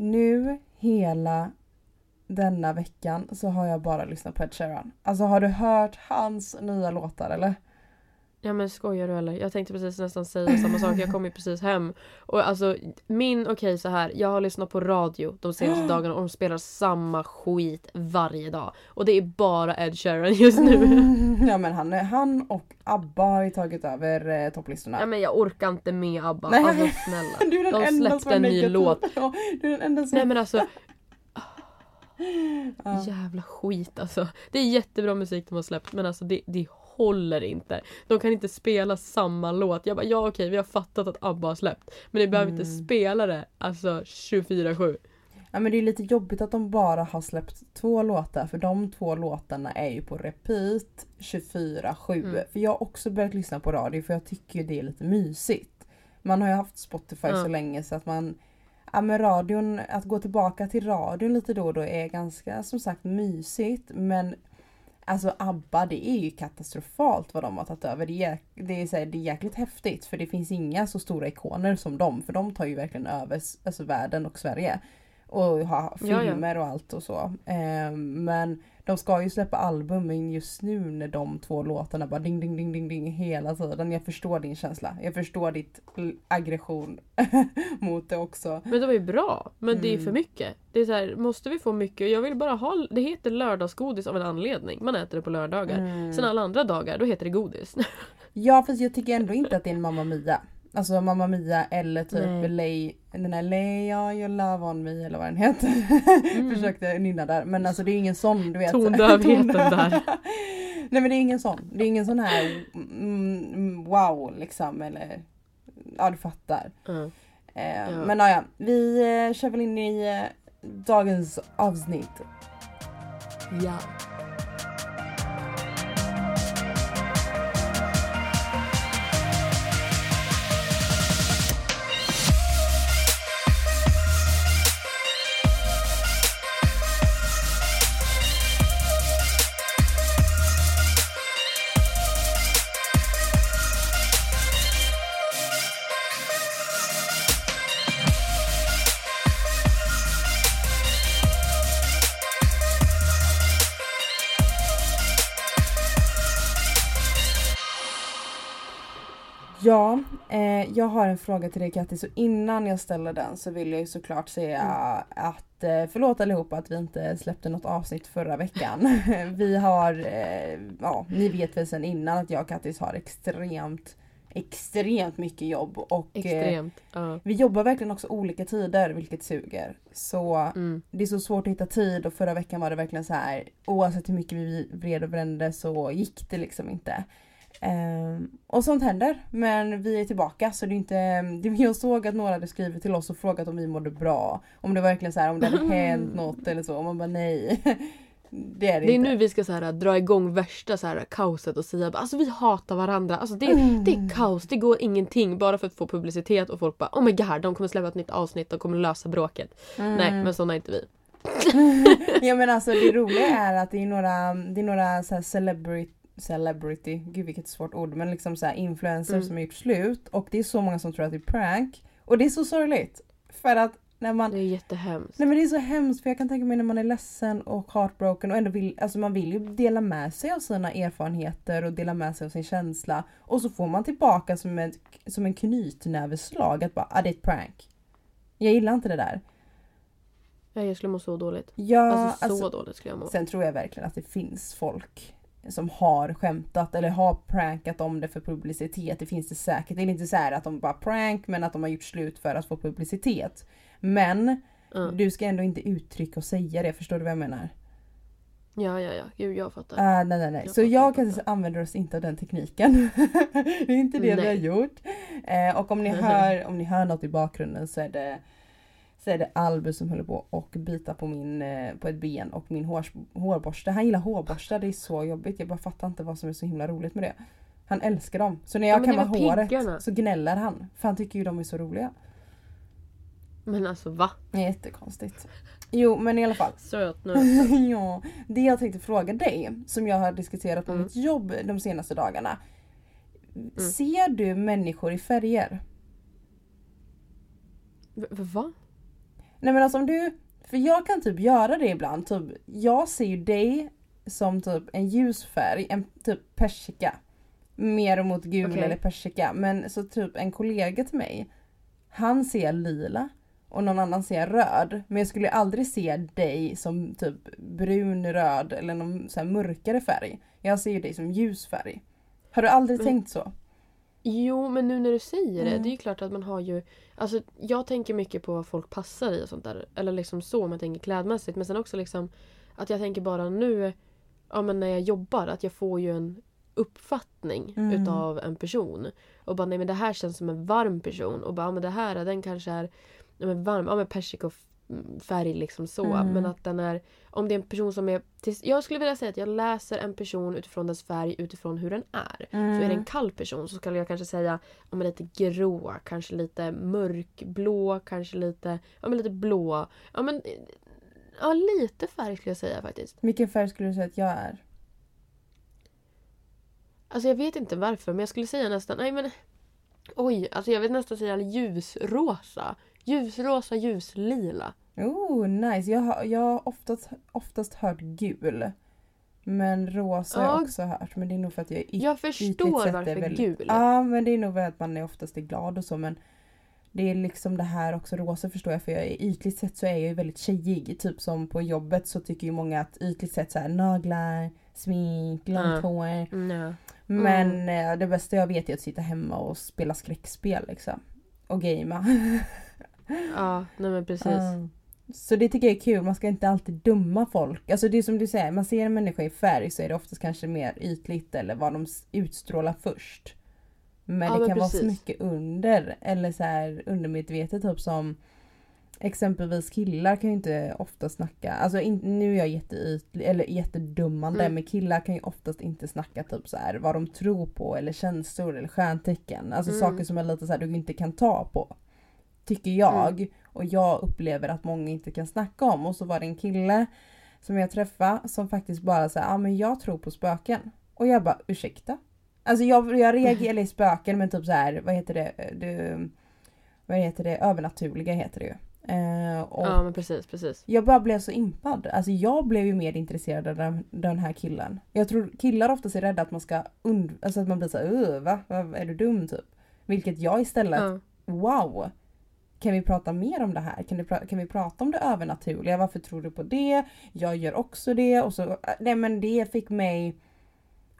Nu hela denna veckan så har jag bara lyssnat på Ed Sheeran. Alltså har du hört hans nya låtar eller? Ja men skojar du eller? Jag tänkte precis nästan säga samma sak. Jag kom ju precis hem. Och alltså min, okej okay, så här. Jag har lyssnat på radio de senaste dagarna och de spelar samma skit varje dag. Och det är bara Ed Sheeran just nu. ja men han, han och ABBA har ju tagit över eh, topplistorna. Ja men jag orkar inte med ABBA. Nej. Alltså snälla. Du är den de släppte en ny låt. Ja, du är den enda som... Nej men alltså. Ja. Jävla skit alltså. Det är jättebra musik de har släppt men alltså det, det håller inte. De kan inte spela samma låt. Jag bara ja okej vi har fattat att ABBA har släppt. Men ni behöver mm. inte spela det alltså 24-7. Ja men det är lite jobbigt att de bara har släppt två låtar för de två låtarna är ju på repeat 24-7. Mm. För jag har också börjat lyssna på radio för jag tycker det är lite mysigt. Man har ju haft Spotify mm. så länge så att man Ja men radion, att gå tillbaka till radion lite då och då är ganska som sagt mysigt men Alltså ABBA det är ju katastrofalt vad de har tagit över. Det är, det är, så här, det är jäkligt häftigt för det finns inga så stora ikoner som dem för de tar ju verkligen över alltså, världen och Sverige. Och har filmer ja, ja. och allt och så. Eh, men de ska ju släppa album men just nu när de två låtarna bara ding ding ding ding ding hela tiden. Jag förstår din känsla. Jag förstår ditt aggression mot det också. Men de är bra. Men mm. det är för mm. mycket. Det är så här, måste vi få mycket? Jag vill bara ha, det heter lördagsgodis av en anledning. Man äter det på lördagar. Mm. Sen alla andra dagar då heter det godis. ja fast jag tycker ändå inte att det är en Mamma Mia. Alltså Mamma Mia eller typ Lay, den här Lay your love on me eller vad den heter. Mm. Försökte nynna där men alltså det är ingen sån du vet. Tondövheten där. Nej men det är ingen sån. Det är ingen sån här mm, wow liksom eller ja du fattar. Mm. Eh, ja. Men ja, vi eh, kör väl in i eh, dagens avsnitt. Ja, jag har en fråga till dig Katti så innan jag ställer den så vill jag ju såklart säga mm. att eh, förlåt allihopa att vi inte släppte något avsnitt förra veckan. vi har, eh, ja ni vet väl sen innan att jag och Kattis har extremt extremt mycket jobb och eh, extremt, uh. vi jobbar verkligen också olika tider vilket suger. Så mm. det är så svårt att hitta tid och förra veckan var det verkligen så här oavsett hur mycket vi vred och brände så gick det liksom inte. Um, och sånt händer. Men vi är tillbaka så det är inte... Det, jag såg att några hade skrivit till oss och frågat om vi mådde bra. Om det verkligen så här, om det hade hänt något eller så. Och man bara nej. Det är det, det är inte. nu vi ska så här, dra igång värsta så här, kaoset och säga alltså vi hatar varandra. Alltså det, mm. det är kaos, det går ingenting bara för att få publicitet och folk bara oh my god de kommer släppa ett nytt avsnitt och kommer lösa bråket. Mm. Nej men sådana är inte vi. ja men alltså det roliga är att det är några, det är några så celebrity celebrity, gud vilket svårt ord, men liksom så influencers mm. som har gjort slut och det är så många som tror att det är prank. Och det är så sorgligt. För att när man... Det är jättehemskt. Nej men det är så hemskt för jag kan tänka mig när man är ledsen och heartbroken och ändå vill, alltså man vill ju dela med sig av sina erfarenheter och dela med sig av sin känsla. Och så får man tillbaka som, ett, som en knytnäveslag att bara, ah, det är ett prank. Jag gillar inte det där. Ja, jag skulle må så dåligt. Ja, alltså så alltså, dåligt skulle jag må. Sen tror jag verkligen att det finns folk som har skämtat eller har prankat om det för publicitet. Det finns det säkert. Det är inte så att de bara prank men att de har gjort slut för att få publicitet. Men mm. du ska ändå inte uttrycka och säga det. Förstår du vad jag menar? Ja, ja, ja. Gud, jag fattar. Uh, nej, nej, nej. Jag så fattar, jag kanske använder oss inte av den tekniken. det är inte det nej. vi har gjort. Uh, och om ni, hör, om ni hör något i bakgrunden så är det så är det Albus som håller på och bita på, min, eh, på ett ben och min hår, hårborste. Han gillar hårborstar, det är så jobbigt. Jag bara fattar inte vad som är så himla roligt med det. Han älskar dem. Så när jag ja, kammar håret piggarna. så gnäller han. För han tycker ju de är så roliga. Men alltså va? Jättekonstigt. Jo men i alla fall. Söt nu. ja, det jag tänkte fråga dig som jag har diskuterat på mm. mitt jobb de senaste dagarna. Mm. Ser du människor i färger? V va? Nej men alltså om du, för jag kan typ göra det ibland. Typ, jag ser ju dig som typ en ljus färg, en typ persika. Mer mot gul Okej. eller persika. Men så typ en kollega till mig, han ser lila och någon annan ser röd. Men jag skulle aldrig se dig som typ brun, röd eller någon så mörkare färg. Jag ser ju dig som ljus färg. Har du aldrig Men- tänkt så? Jo, men nu när du säger det. Mm. Det är ju klart att man har ju... Alltså, jag tänker mycket på vad folk passar i och sånt där. Eller liksom så om jag tänker klädmässigt. Men sen också liksom att jag tänker bara nu ja, men när jag jobbar att jag får ju en uppfattning Mm. utav en person. Och bara nej men det här känns som en varm person. Och bara ja, men det här den kanske är ja, men varm, ja men persikofärg liksom så. Mm. Men att den är, om det är en person som är, jag skulle vilja säga att jag läser en person utifrån dess färg utifrån hur den är. Så är det en Mm. kall person så skulle jag kanske säga men lite grå, kanske lite mörkblå, kanske lite, ja, men lite blå. Ja, men, ja, lite färg skulle jag säga faktiskt. Vilken färg skulle du säga att jag är? Alltså jag vet inte varför men jag skulle säga nästan, nej men oj, alltså jag vet nästan säga ljusrosa. Ljusrosa, ljuslila. Oh nice, jag har, jag har oftast, oftast hört gul. Men rosa har jag Ja. också hört men det är nog för att jag yt- Jag förstår varför väldigt- gul. Ja men det är nog för att man är oftast är glad och så men det är liksom det här också rosa förstår jag för jag är ytligt sett så är jag ju väldigt tjejig. Typ som på jobbet så tycker ju många att ytligt sett så här naglar, smink, långt Ja. hår. Mm, ja. Men eh, det bästa jag vet är att sitta hemma och spela skräckspel liksom. Och gamea. ja, nej men precis. Ja. Så det tycker jag är kul, man ska inte alltid döma folk. Alltså det är som du säger, man ser en människa i färg så är det oftast kanske mer ytligt eller vad de utstrålar först. Men Ja, det men kan vara så precis. mycket under, eller så här undermedvetet typ som Exempelvis killar kan ju inte ofta snacka, alltså in, nu är jag jätteytlig, eller jättedummande Mm. men killar kan ju oftast inte snacka typ så här vad de tror på eller känslor eller stjärntecken. Alltså Mm. saker som är lite så här du inte kan ta på. Tycker jag. Mm. Och jag upplever att många inte kan snacka om. Och så var det en kille som jag träffade som faktiskt bara sa, ja ah, men jag tror på spöken. Och jag bara ursäkta? Alltså jag, jag reagerar, eller spöken men typ så här, vad heter det? Du, vad heter det? Övernaturliga heter det ju. Och Ja men precis, precis. jag bara blev så impad. Alltså jag blev ju mer intresserad av den, den här killen. Jag tror killar oftast är rädda att man ska und- alltså att man blir såhär "Ugh, va? Är du dum typ? Vilket jag istället, Ja. wow! Kan vi prata mer om det här? Kan, du kan vi prata om det övernaturliga? Varför tror du på det? Jag gör också det. Och så, äh, nej men det fick mig...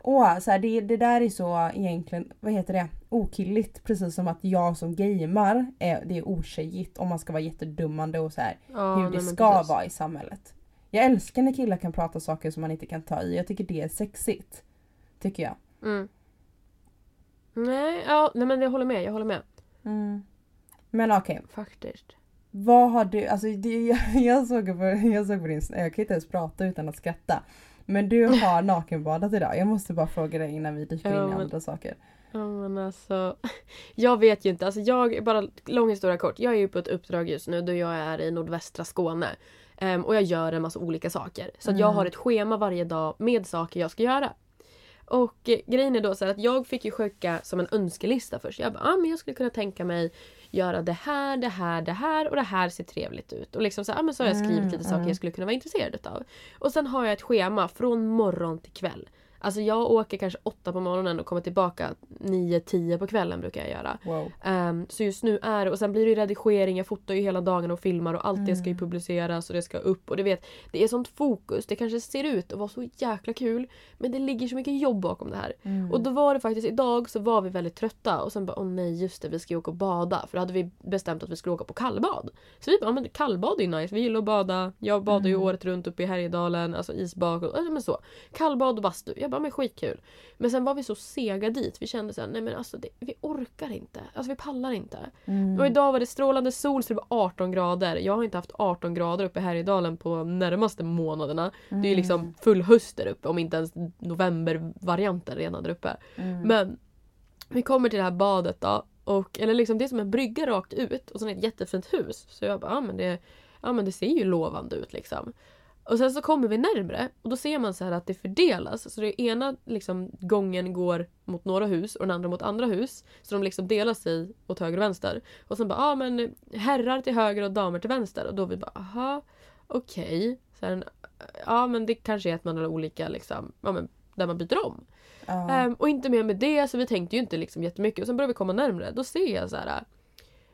Åh, så här, det, det där är så egentligen, vad heter det? Okilligt. Precis som att jag som gamer är, det är otjejigt om man ska vara jättedummande och så här Ja, hur det ska precis. vara i samhället. Jag älskar när killar kan prata saker som man inte kan ta i. Jag tycker det är sexigt. Tycker jag. Mm. Nej, ja, nej men jag håller med, jag håller med. Men okej, Faktiskt. vad har du, alltså det, jag, jag, såg på, jag såg på din, jag kan inte ens prata utan att skratta. Men du har nakenbadat idag. Jag måste bara fråga dig innan vi dyker Ja, in i men- andra saker. Ja men alltså. Jag vet ju inte. Alltså jag, bara lång historia kort. Jag är ju på ett uppdrag just nu då jag är i nordvästra Skåne. Ehm, och jag gör en massa olika saker. Så att jag Mm. har ett schema varje dag med saker jag ska göra. Och eh, grejen är då så att jag fick ju skicka som en önskelista först. Jag bara, ah, men jag skulle kunna tänka mig göra det här, det här, det här och det här ser trevligt ut. Och liksom så, här, ah, men så har jag skrivit lite saker mm. jag skulle kunna vara intresserad utav. Och sen har jag ett schema från morgon till kväll. Alltså jag åker kanske åtta på morgonen och kommer tillbaka nio, tio på kvällen brukar jag göra. Wow. Ehm, så just nu är det, och sen blir det redigering, jag fotar ju hela dagen och filmar och allt det ska ju Mm. publiceras och det ska upp och du vet, det är sånt fokus. Det kanske ser ut att vara så jäkla kul men det ligger så mycket jobb bakom det här. Mm. Och då var det faktiskt idag så var vi väldigt trötta och sen bara åh nej just det vi ska ju åka och bada för då hade vi bestämt att vi skulle åka på kallbad. Så vi bara, men kallbad är ju nice, vi gillar att bada. Jag badar ju Mm. året runt uppe i Härjedalen, alltså isbak och ja, men så. Kallbad och bastu, jag bara men skitkul. Men sen var vi så sega dit, vi kände såhär, nej men alltså det, vi orkar inte. Alltså vi pallar inte. Mm. Och idag var det strålande sol så det var 18 grader. Jag har inte haft 18 grader uppe i Härjedalen på närmaste månaderna. Det är ju liksom full höst där uppe om inte ens novembervarianten redan där uppe. Mm. Men vi kommer till det här badet då. Och, eller liksom det är som en brygga rakt ut och sen ett jättefint hus. Så jag bara, ja men det, ja, men det ser ju lovande ut liksom. Och sen så kommer vi närmre och då ser man så här att det fördelas. Så det ena liksom, gången går mot några hus och den andra mot andra hus. Så de liksom delar sig åt höger och vänster. Och sen bara, ja ah, men herrar till höger och damer till vänster. Och då vi bara, aha, okej. Okay. ja men det kanske är att man har olika liksom, ja men där man byter om. Uh. Um, och inte mer med det så vi tänkte ju inte liksom jättemycket. Och sen börjar vi komma närmre. Då ser jag så här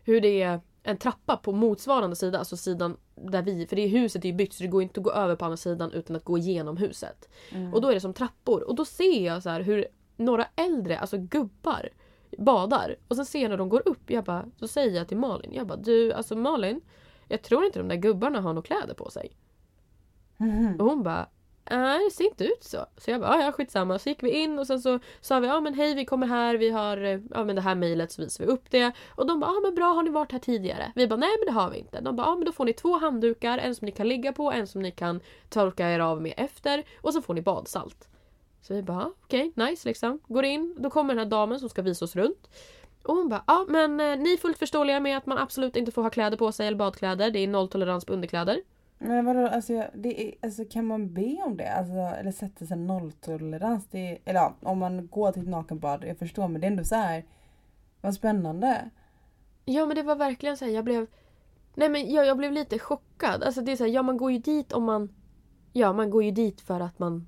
hur det är en trappa på motsvarande sida, alltså sidan där vi, för det huset är ju byggt så det går inte att gå över på andra sidan utan att gå igenom huset. Mm. Och då är det som trappor och då ser jag så här hur några äldre, alltså gubbar, badar. Och sen ser jag när de går upp, jag bara, så säger jag till Malin, jag bara du alltså Malin, jag tror inte de där gubbarna har några kläder på sig. Mm. Och hon bara, Nej, det ser inte ut så. Så jag bara, ja skitsamma. Så gick vi in och sen så sa vi, ja men hej vi kommer här, vi har ja, men det här mejlet så visar vi upp det. Och de bara, ja men bra har ni varit här tidigare? Vi bara, nej men det har vi inte. De bara, ja men då får ni två handdukar, en som ni kan ligga på, en som ni kan torka er av med efter och så får ni badsalt. Så vi bara, okej, okay, nice liksom. Går in, då kommer den här damen som ska visa oss runt. Och hon bara, ja men eh, ni är fullt förståeliga med att man absolut inte får ha kläder på sig eller badkläder. Det är nolltolerans på underkläder. Men vadå, alltså, det är, alltså kan man be om det? Alltså, eller sätta sig nolltolerans? Det eller ja, om man går till ett nakenbad, jag förstår men det är ändå så här. Vad spännande. Ja men det var verkligen så här, jag blev... Nej men jag, jag blev lite chockad. Alltså det är så här, ja man går ju dit om man... Ja man går ju dit för att man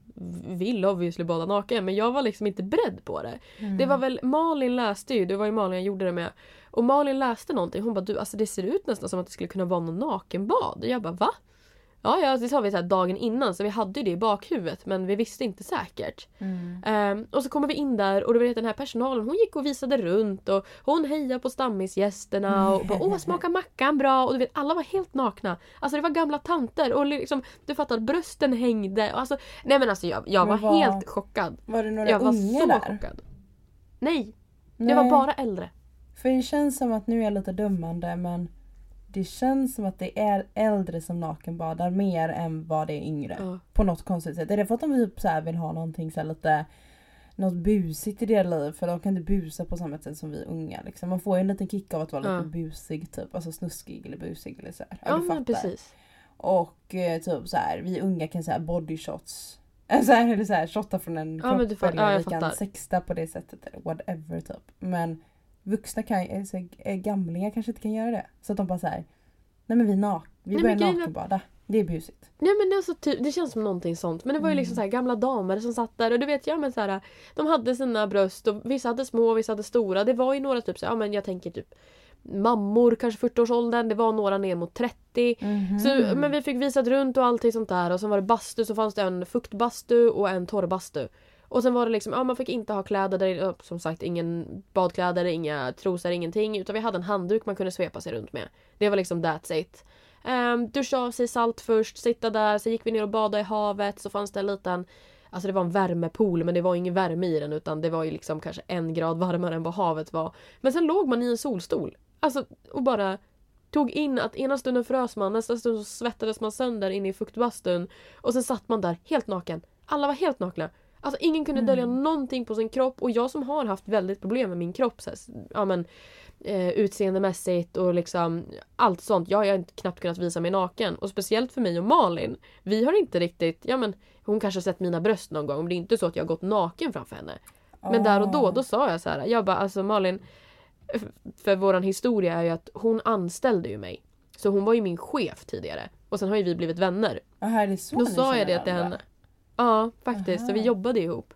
vill obviously bada naken men jag var liksom inte beredd på det. Mm. Det var väl, Malin läste ju, det var ju Malin jag gjorde det med. Och Malin läste någonting, hon bara du alltså det ser ut nästan som att det skulle kunna vara någon nakenbad. Jag bara va? Ja, ja det sa vi så dagen innan så vi hade ju det i bakhuvudet men vi visste inte säkert. Mm. Um, och så kommer vi in där och du vet den här personalen hon gick och visade runt och hon hejade på stammisgästerna och bara åh smakar mackan bra och du vet alla var helt nakna. Alltså det var gamla tanter och liksom du fattar brösten hängde. Och alltså, nej men alltså jag, jag var, var, helt chockad. Var det några jag var unga så där? chockad. Nej, nej, jag var bara äldre. För det känns som att nu är jag lite dömande men det känns som att det är äldre som nakenbadar mer än vad det är yngre. Ja. På något konstigt sätt. Är det för att de typ så vill ha någonting så lite något busigt i deras liv för de kan inte busa på samma sätt som vi unga. Liksom. Man får ju en liten kick av att vara ja. lite busig typ. Alltså snuskig eller busig eller så här. Ja, men precis. Och eh, typ så här, vi unga kan säga body shots. Så här, eller så här, shotta från en ja, kropp eller ja, vi kan sexta på det sättet. Eller whatever typ. Men vuxna kan, alltså, gamlingar kanske inte kan göra det. Så att de bara såhär, nej men vi, nak vi nej, börjar nakenbada. Det är busigt. Nej men det, är så ty- det känns som någonting sånt. Men det var ju liksom mm. så här, gamla damer som satt där och du vet, ja men så här, de hade sina bröst och vissa hade små och vissa hade stora. Det var ju några typ så ja men jag tänker typ mammor, kanske 40-årsåldern. Det var några ner mot 30. Mm-hmm. Så, men vi fick visat runt och allting sånt där. Och sen var det bastu, så fanns det en fuktbastu och en torrbastu. Och sen var det liksom, ja man fick inte ha kläder, där, som sagt ingen badkläder, inga trosor, ingenting. Utan vi hade en handduk man kunde svepa sig runt med. Det var liksom that's it. Um, duscha av sig salt först, sitta där, sen gick vi ner och badade i havet. Så fanns det en liten, alltså det var en värmepool men det var ingen värme i den utan det var ju liksom kanske en grad varmare än vad havet var. Men sen låg man i en solstol. Alltså och bara tog in att ena stunden frös man, nästa stund så svettades man sönder inne i fuktbastun. Och sen satt man där helt naken. Alla var helt nakna. Alltså ingen kunde mm. dölja någonting på sin kropp och jag som har haft väldigt problem med min kropp så här, ja, men, eh, utseendemässigt och liksom allt sånt. Jag har inte knappt kunnat visa mig naken och speciellt för mig och Malin. Vi har inte riktigt, ja men hon kanske har sett mina bröst någon gång men det är inte så att jag har gått naken framför henne. Men oh. där och då, då sa jag så här, jag bara alltså Malin för våran historia är ju att hon anställde ju mig. Så hon var ju min chef tidigare. Och sen har ju vi blivit vänner. Här är så Då sa jag det till henne. Ja, faktiskt. Aha. Så vi jobbade ihop.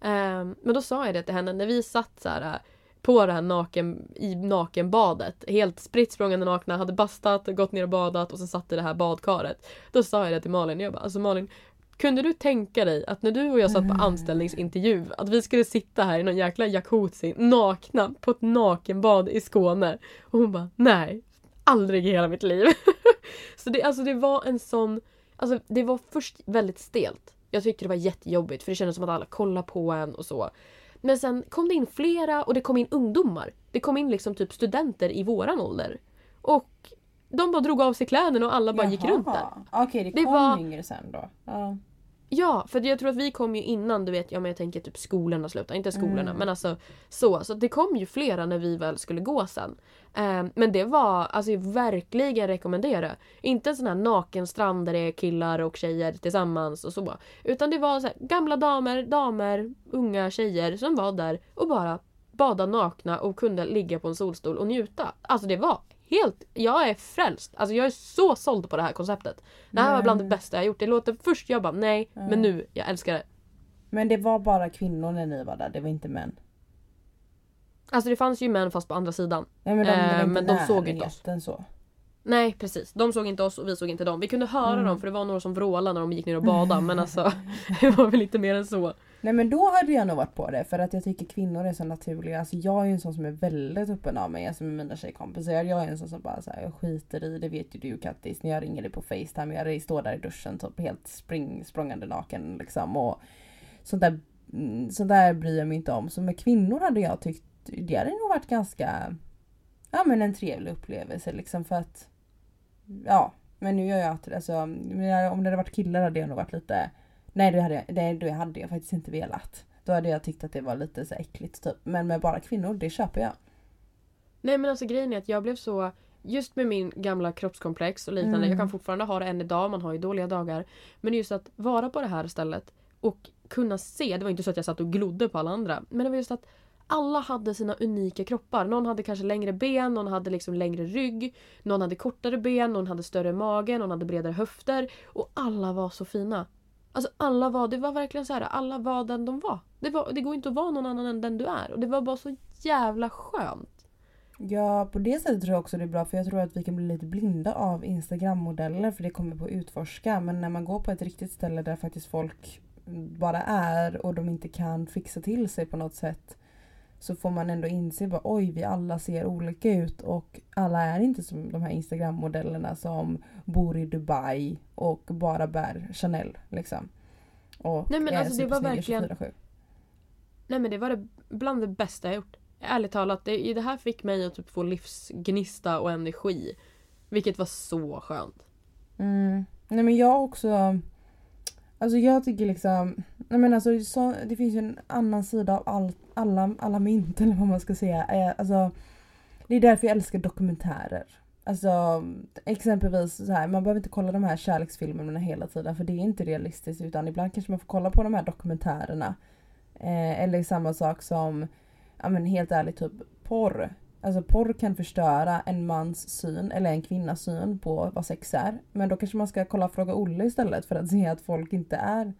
Um, men då sa jag det till henne när vi satt så här på det här naken, i nakenbadet. Helt spritt språngande nakna, hade bastat, gått ner och badat och sen satt i det här badkaret. Då sa jag det till Malin. Jag bara, alltså Malin, kunde du tänka dig att när du och jag satt på anställningsintervju att vi skulle sitta här i någon jäkla jacuzzi nakna på ett nakenbad i Skåne? Och hon bara, nej, aldrig i hela mitt liv. så det, alltså det var en sån, alltså det var först väldigt stelt. Jag tyckte det var jättejobbigt för det kändes som att alla kollade på en och så. Men sen kom det in flera och det kom in ungdomar. Det kom in liksom typ studenter i våran ålder. Och de bara drog av sig kläderna och alla bara Jaha. gick runt där. Okej, okay, det, det kom var... yngre sen då. Ja. Ja, för jag tror att vi kom ju innan, du vet, ja men jag tänker typ skolorna slutade, inte skolorna mm. men alltså så. Så det kom ju flera när vi väl skulle gå sen. Eh, men det var, alltså jag verkligen rekommendera. Inte en sån här nakenstrand där det är killar och tjejer tillsammans och så. Utan det var så här, gamla damer, damer, unga tjejer som var där och bara bada nakna och kunde ligga på en solstol och njuta. Alltså det var helt, jag är frälst. Alltså jag är så såld på det här konceptet. Det här var bland det bästa jag gjort. Det låter först jag bara nej, men nu, jag älskar det. Men det var bara kvinnor när ni var där, det var inte män? Alltså det fanns ju män fast på andra sidan. Nej, men de, eh, men de såg inte oss. Så. Nej precis, de såg inte oss och vi såg inte dem. Vi kunde höra mm. dem för det var några som vrålade när de gick ner och badade men alltså det var väl inte mer än så. Nej men då hade jag nog varit på det för att jag tycker kvinnor är så naturliga. Alltså jag är ju en sån som är väldigt öppen av mig, alltså med mina tjejkompisar. Jag är en sån som bara så här, jag skiter i, det vet ju du Kattis, när jag ringer dig på Facetime, jag står där i duschen typ helt spring, språngande naken liksom. Och sånt där, mm, sånt där bryr jag mig inte om. Så med kvinnor hade jag tyckt, det hade nog varit ganska, ja men en trevlig upplevelse liksom för att, ja. Men nu gör jag att, alltså, om det hade varit killar hade jag nog varit lite Nej det hade, jag, det, det hade jag faktiskt inte velat. Då hade jag tyckt att det var lite så äckligt typ. Men med bara kvinnor, det köper jag. Nej men alltså grejen är att jag blev så Just med min gamla kroppskomplex och liknande. Mm. Jag kan fortfarande ha det än idag, man har ju dåliga dagar. Men just att vara på det här stället och kunna se. Det var inte så att jag satt och glodde på alla andra. Men det var just att alla hade sina unika kroppar. Någon hade kanske längre ben, någon hade liksom längre rygg. Någon hade kortare ben, någon hade större mage, någon hade bredare höfter. Och alla var så fina. Alltså alla var, det var verkligen så här, alla var den de var. Det, var. det går inte att vara någon annan än den du är. Och det var bara så jävla skönt. Ja, på det sättet tror jag också det är bra för jag tror att vi kan bli lite blinda av Instagram-modeller för det kommer på att utforska. Men när man går på ett riktigt ställe där faktiskt folk bara är och de inte kan fixa till sig på något sätt så får man ändå inse att oj vi alla ser olika ut och alla är inte som de här instagrammodellerna som bor i Dubai och bara bär Chanel liksom. Och Nej men alltså det var verkligen 24, Nej men det var det bland det bästa jag gjort. Ärligt talat, det, det här fick mig att typ få livsgnista och energi. Vilket var så skönt. Mm. Nej men jag också Alltså jag tycker liksom, nej men alltså så, det finns ju en annan sida av all, alla, alla mynt eller vad man ska säga. Eh, alltså, det är därför jag älskar dokumentärer. Alltså exempelvis så här, man behöver inte kolla de här kärleksfilmerna hela tiden för det är inte realistiskt utan ibland kanske man får kolla på de här dokumentärerna. Eh, eller samma sak som, ja men helt ärligt typ porr. Alltså porr kan förstöra en mans syn eller en kvinnas syn på vad sex är. Men då kanske man ska kolla Fråga Olle istället för att se att folk inte är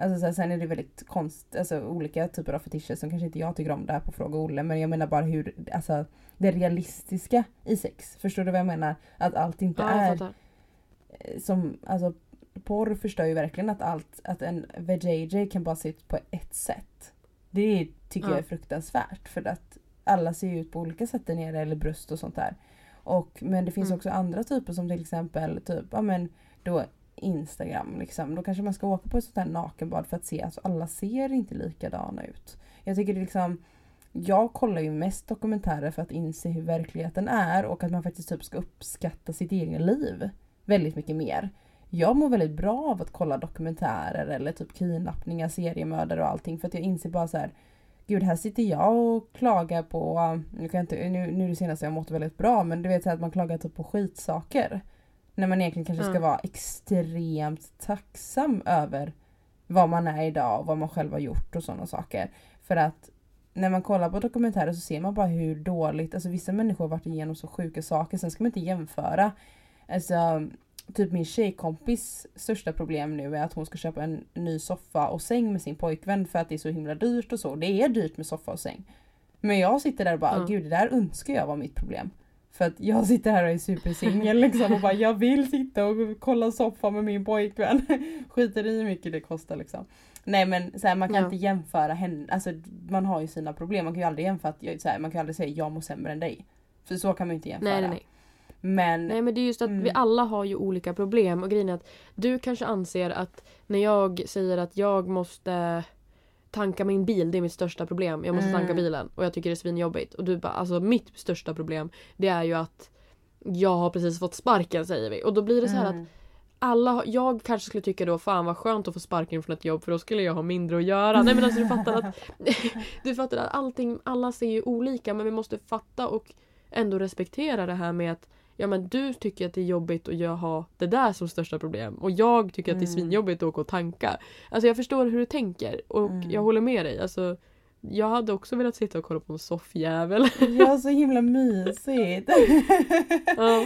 Alltså så sen är det väldigt konst, alltså olika typer av fetischer som kanske inte jag tycker om där på Fråga Olle men jag menar bara hur, alltså det realistiska i sex. Förstår du vad jag menar? Att allt inte ja, är som, alltså porr förstör ju verkligen att allt, att en VJJ kan bara se ut på ett sätt. Det tycker ja. jag är fruktansvärt för att alla ser ut på olika sätt där nere eller bröst och sånt där. Och, men det finns mm. också andra typer som till exempel typ, ja men då Instagram liksom. Då kanske man ska åka på ett sånt här nakenbad för att se, alltså alla ser inte likadana ut. Jag tycker det liksom jag kollar ju mest dokumentärer för att inse hur verkligheten är och att man faktiskt typ ska uppskatta sitt eget liv väldigt mycket mer. Jag mår väldigt bra av att kolla dokumentärer eller typ kidnappningar, seriemördare och allting för att jag inser bara så här gud här sitter jag och klagar på, nu, kan jag inte, nu, nu det senaste jag mått väldigt bra men du vet så att man klagar typ på skitsaker. När man egentligen kanske ska vara extremt tacksam över vad man är idag och vad man själv har gjort och sådana saker. För att när man kollar på dokumentärer så ser man bara hur dåligt, alltså vissa människor har varit igenom så sjuka saker. Sen ska man inte jämföra. Alltså typ min tjejkompis största problem nu är att hon ska köpa en ny soffa och säng med sin pojkvän för att det är så himla dyrt och så. Det är dyrt med soffa och säng. Men jag sitter där och bara, mm. gud det där önskar jag var mitt problem. För att jag sitter här och är supersingel liksom och bara jag vill sitta och kolla soffa med min pojkvän. Skiter i hur mycket det kostar liksom. Nej men så här, man kan ja. inte jämföra henne, alltså man har ju sina problem. Man kan ju aldrig jämföra, att, så här, man kan aldrig säga jag mår sämre än dig. För så kan man ju inte jämföra. Nej, nej, nej. Men, Nej men det är just att mm. vi alla har ju olika problem och grejen är att du kanske anser att när jag säger att jag måste tanka min bil, det är mitt största problem. Jag måste mm. tanka bilen och jag tycker det är svinjobbigt. Och du bara, alltså mitt största problem det är ju att jag har precis fått sparken säger vi. Och då blir det så här mm. att alla, jag kanske skulle tycka då fan vad skönt att få sparken från ett jobb för då skulle jag ha mindre att göra. Nej men alltså du fattar att Du fattar att allting, alla ser ju olika men vi måste fatta och ändå respektera det här med att ja men du tycker att det är jobbigt och jag har det där som största problem och jag tycker mm. att det är mm. svinjobbigt att åka och tanka. Alltså jag förstår hur du tänker och mm. jag håller med dig. Alltså, jag hade också velat sitta och kolla på en soffjävel. Ja, så himla mysigt. ja.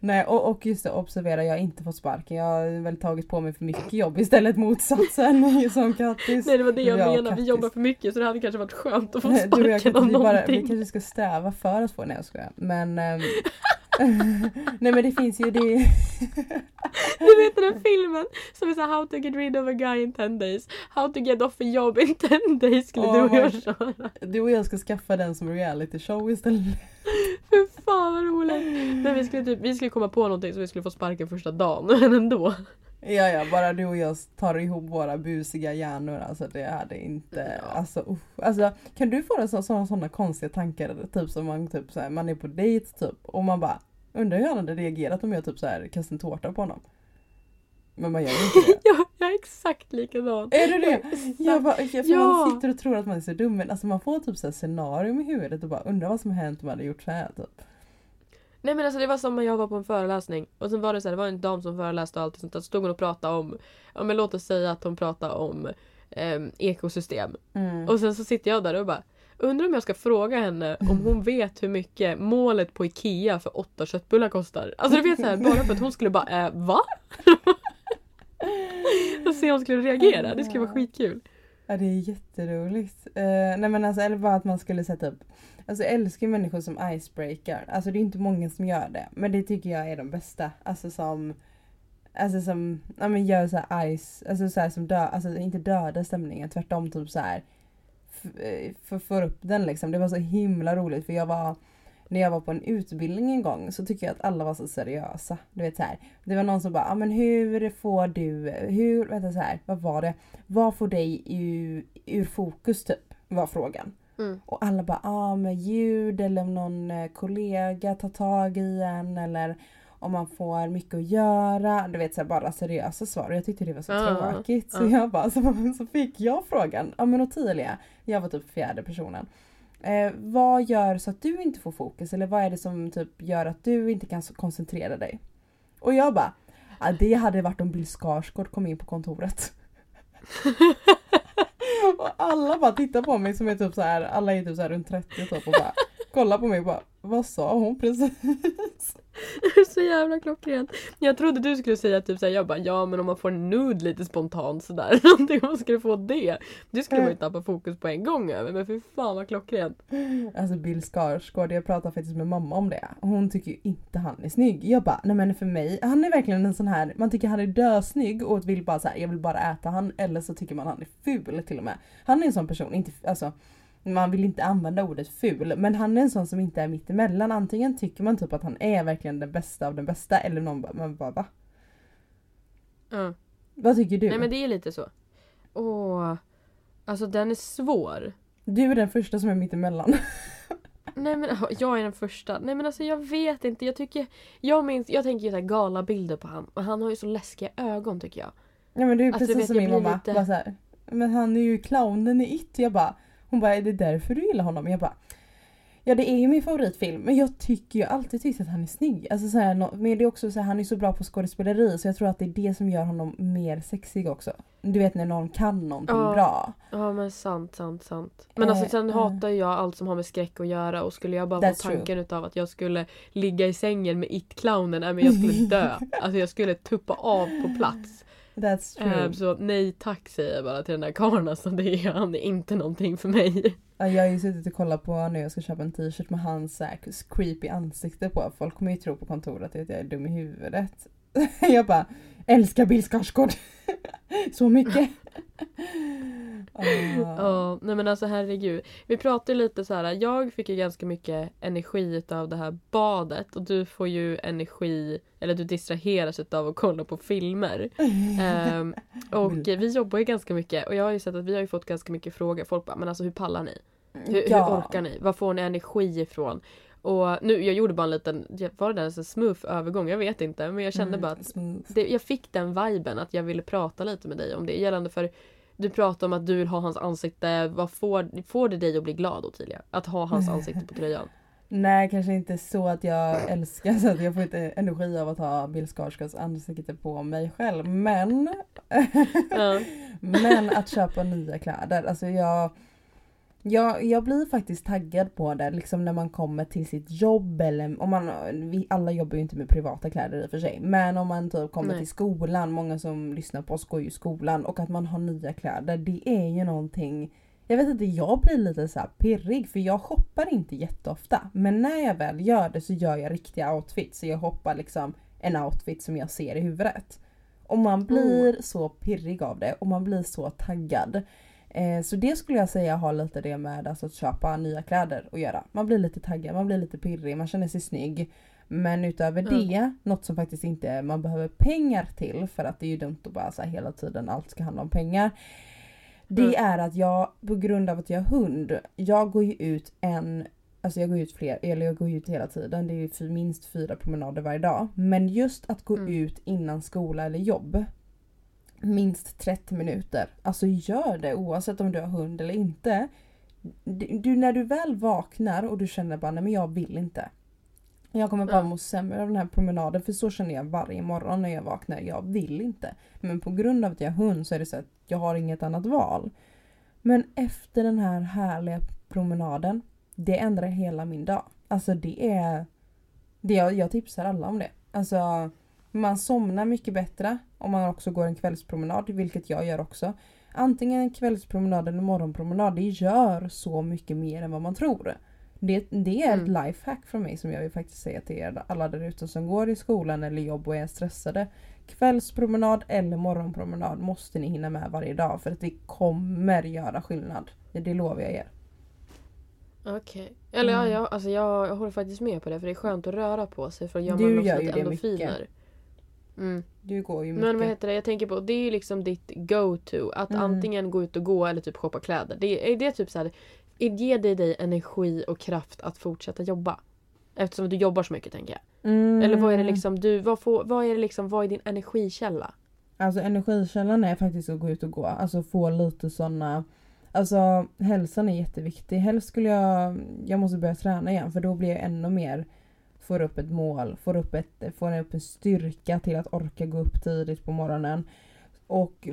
Nej, och, och just det, observera, jag har inte fått sparken. Jag har väl tagit på mig för mycket jobb istället motsatsen som Kattis. Nej, det var det jag, jag menade. Vi jobbar för mycket så det hade kanske varit skönt att få sparken av någonting. Bara, vi kanske ska sträva för att få, nej jag skojar. Men ähm, Nej men det finns ju det. du vet den filmen som är såhär How to get rid of a guy in 10 days. How to get off a job in 10 days skulle oh, du och jag köra. Du och jag ska skaffa den som reality show istället. Fy fan vad roligt. Men vi skulle, typ, vi skulle komma på någonting så vi skulle få sparken första dagen men ändå. Ja ja, bara du och jag tar ihop våra busiga hjärnor. Alltså det hade inte, ja. alltså, uh, alltså Kan du få sådana så, konstiga tankar? Typ som man, typ, så här, man är på dejt typ och man bara Undrar hur han hade reagerat om jag typ så här kastade en tårta på honom. Men man gör ju inte det. ja, jag är exakt likadan. Är du det? Jag bara, för ja. Man sitter och tror att man är så dum men alltså man får typ så här scenarium i huvudet och bara undrar vad som hänt om man hade gjort så här typ. Nej men alltså det var som när jag var på en föreläsning och sen var det så här, det var en dam som föreläste och allt sånt där. Så stod hon och pratade om, ja men låt oss säga att hon pratade om eh, ekosystem. Mm. Och sen så sitter jag där och bara Undrar om jag ska fråga henne om hon vet hur mycket målet på Ikea för åtta köttbullar kostar. Alltså du vet såhär, bara för att hon skulle bara äh, va? och se om hon skulle reagera, det skulle vara skitkul. Ja det är jätteroligt. Uh, nej men alltså eller bara att man skulle sätta upp Alltså jag älskar ju människor som icebreaker. Alltså det är inte många som gör det. Men det tycker jag är de bästa. Alltså som Alltså som, ja men gör såhär ice, alltså såhär som dö, alltså inte döda stämningen tvärtom typ såhär för, för upp den liksom. Det var så himla roligt för jag var när jag var på en utbildning en gång så tycker jag att alla var så seriösa. Du vet så här. Det var någon som bara, ah, men hur får du, hur, vänta så här, vad var det? Vad får dig ur, ur fokus typ? Var frågan. Mm. Och alla bara, ja ah, med ljud eller om någon eh, kollega tar tag i en eller om man får mycket att göra. Du vet så här, bara seriösa svar. Och jag tyckte det var så uh, tråkigt. Uh. Så jag bara, så, så fick jag frågan. Ja men Ottilia, jag var typ fjärde personen. Eh, vad gör så att du inte får fokus? Eller vad är det som typ gör att du inte kan koncentrera dig? Och jag bara, ja, det hade varit om Bill Skarsgård kom in på kontoret. och alla bara tittar på mig som är typ så här, alla är typ så här runt 30 typ och bara kollar på mig och bara, vad sa hon precis? så jävla klockrent. Jag trodde du skulle säga typ såhär, jag bara ja men om man får en nude lite spontant sådär. Någonting om man skulle få det. Det skulle man ju tappa fokus på en gång över men för fan vad klockrent. Alltså Bill Skarsgård, jag pratade faktiskt med mamma om det. Hon tycker ju inte han är snygg. Jag bara, nej men för mig, han är verkligen en sån här, man tycker han är dösnygg och vill bara såhär, jag vill bara äta han. Eller så tycker man han är ful till och med. Han är en sån person, inte, alltså man vill inte använda ordet ful men han är en sån som inte är mittemellan. Antingen tycker man typ att han är verkligen den bästa av den bästa eller någon bara, man bara va? Mm. Vad tycker du? Nej men det är lite så. Åh. Alltså den är svår. Du är den första som är mittemellan. Nej men jag är den första. Nej men alltså jag vet inte. Jag tycker... Jag minns, jag tänker ju såhär galabilder på han och han har ju så läskiga ögon tycker jag. Ja men du är alltså, precis vet, som min mamma. Lite... Bara så här, men han är ju clownen i It. Jag bara hon bara, är det därför du gillar honom? Jag bara, ja det är ju min favoritfilm men jag tycker ju alltid tyckt att han är snygg. Alltså så här, men det är också så här, han är så bra på skådespeleri så jag tror att det är det som gör honom mer sexig också. Du vet när någon kan någonting ja. bra. Ja men sant, sant, sant. Men alltså sen uh, hatar jag allt som har med skräck att göra och skulle jag bara få tanken true. utav att jag skulle ligga i sängen med it-clownen, men jag skulle dö. alltså jag skulle tuppa av på plats. That's true. Um, så nej tack säger jag bara till den där karln alltså. Det är, han är inte någonting för mig. Jag har ju suttit och kollat på när jag ska köpa en t-shirt med hans creepy ansikte på. Folk kommer ju tro på kontoret att jag är dum i huvudet. Jag bara älskar Bill Skarsgård så mycket. Ja, uh. nej men alltså herregud. Vi pratade lite så här. jag fick ju ganska mycket energi av det här badet och du får ju energi, eller du distraheras av att kolla på filmer. um, och vi jobbar ju ganska mycket och jag har ju sett att vi har ju fått ganska mycket frågor. Folk bara, men alltså hur pallar ni? Hur, ja. hur orkar ni? Var får ni energi ifrån? Och nu, jag gjorde bara en liten, var det där en smooth övergång? Jag vet inte men jag kände mm, bara att det, jag fick den viben att jag ville prata lite med dig om det gällande för du pratar om att du vill ha hans ansikte. Vad får, får det dig att bli glad Ottilia? Att ha hans ansikte på tröjan? Nej kanske inte så att jag älskar så att jag får inte energi av att ha Bill Skarsgårds ansikte på mig själv. Men, men att köpa nya kläder. Alltså jag, jag, jag blir faktiskt taggad på det liksom när man kommer till sitt jobb eller om man, vi alla jobbar ju inte med privata kläder i och för sig. Men om man typ kommer Nej. till skolan, många som lyssnar på oss går ju i skolan och att man har nya kläder det är ju någonting jag vet inte, jag blir lite så pirrig för jag shoppar inte jätteofta. Men när jag väl gör det så gör jag riktiga outfits. Så jag hoppar liksom en outfit som jag ser i huvudet. Och man blir mm. så pirrig av det och man blir så taggad. Eh, så det skulle jag säga har lite det med alltså, att köpa nya kläder att göra. Man blir lite taggad, man blir lite pirrig, man känner sig snygg. Men utöver mm. det, något som faktiskt inte man behöver pengar till för att det är ju dumt att bara så här, hela tiden allt ska handla om pengar. Det mm. är att jag på grund av att jag har hund, jag går ju ut en Alltså jag går ut fler, eller jag går ut hela tiden. Det är ju minst fyra promenader varje dag. Men just att gå mm. ut innan skola eller jobb. Minst 30 minuter. Alltså gör det oavsett om du har hund eller inte. Du, när du väl vaknar och du känner bara nej men jag vill inte. Jag kommer bara må sämre av den här promenaden för så känner jag varje morgon när jag vaknar. Jag vill inte. Men på grund av att jag har hund så är det så att jag har inget annat val. Men efter den här härliga promenaden, det ändrar hela min dag. Alltså det är... Det jag, jag tipsar alla om det. Alltså man somnar mycket bättre om man också går en kvällspromenad, vilket jag gör också. Antingen en kvällspromenad eller morgonpromenad, det gör så mycket mer än vad man tror. Det, det är mm. ett lifehack från mig som jag vill faktiskt säga till er alla där ute som går i skolan eller jobb och är stressade. Kvällspromenad eller morgonpromenad måste ni hinna med varje dag för att det kommer göra skillnad. Det lovar jag er. Okej. Okay. Eller mm. ja, jag, alltså jag, jag håller faktiskt med på det för det är skönt att röra på sig för då gör man också lite endorfiner. Mm. Du går ju mycket. Men vad heter det, jag tänker på det är liksom ditt go-to. Att mm. antingen gå ut och gå eller typ shoppa kläder. Det, är det typ så här, ger det dig energi och kraft att fortsätta jobba? Eftersom du jobbar så mycket tänker jag. Mm. Eller vad är det liksom du, vad, får, vad är det liksom, vad är din energikälla? Alltså energikällan är faktiskt att gå ut och gå. Alltså få lite såna Alltså hälsan är jätteviktig. Helst skulle jag, jag måste börja träna igen för då blir jag ännu mer får upp ett mål, får upp, ett, får upp en styrka till att orka gå upp tidigt på morgonen. Och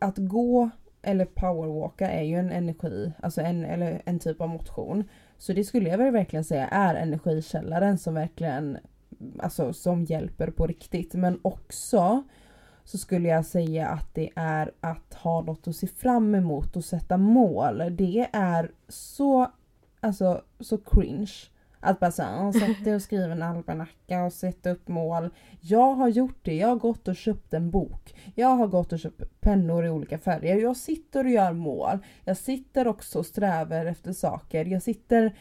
att gå eller powerwalka är ju en energi, alltså en, eller en typ av motion. Så det skulle jag väl verkligen säga är energikällaren som verkligen alltså, som hjälper på riktigt. Men också så skulle jag säga att det är att ha något att se fram emot och sätta mål. Det är så, alltså så cringe. Att bara såhär, ah, sätta och skriva en almanacka och sätta upp mål. Jag har gjort det, jag har gått och köpt en bok. Jag har gått och köpt pennor i olika färger. Jag sitter och gör mål. Jag sitter också och strävar efter saker. Jag sitter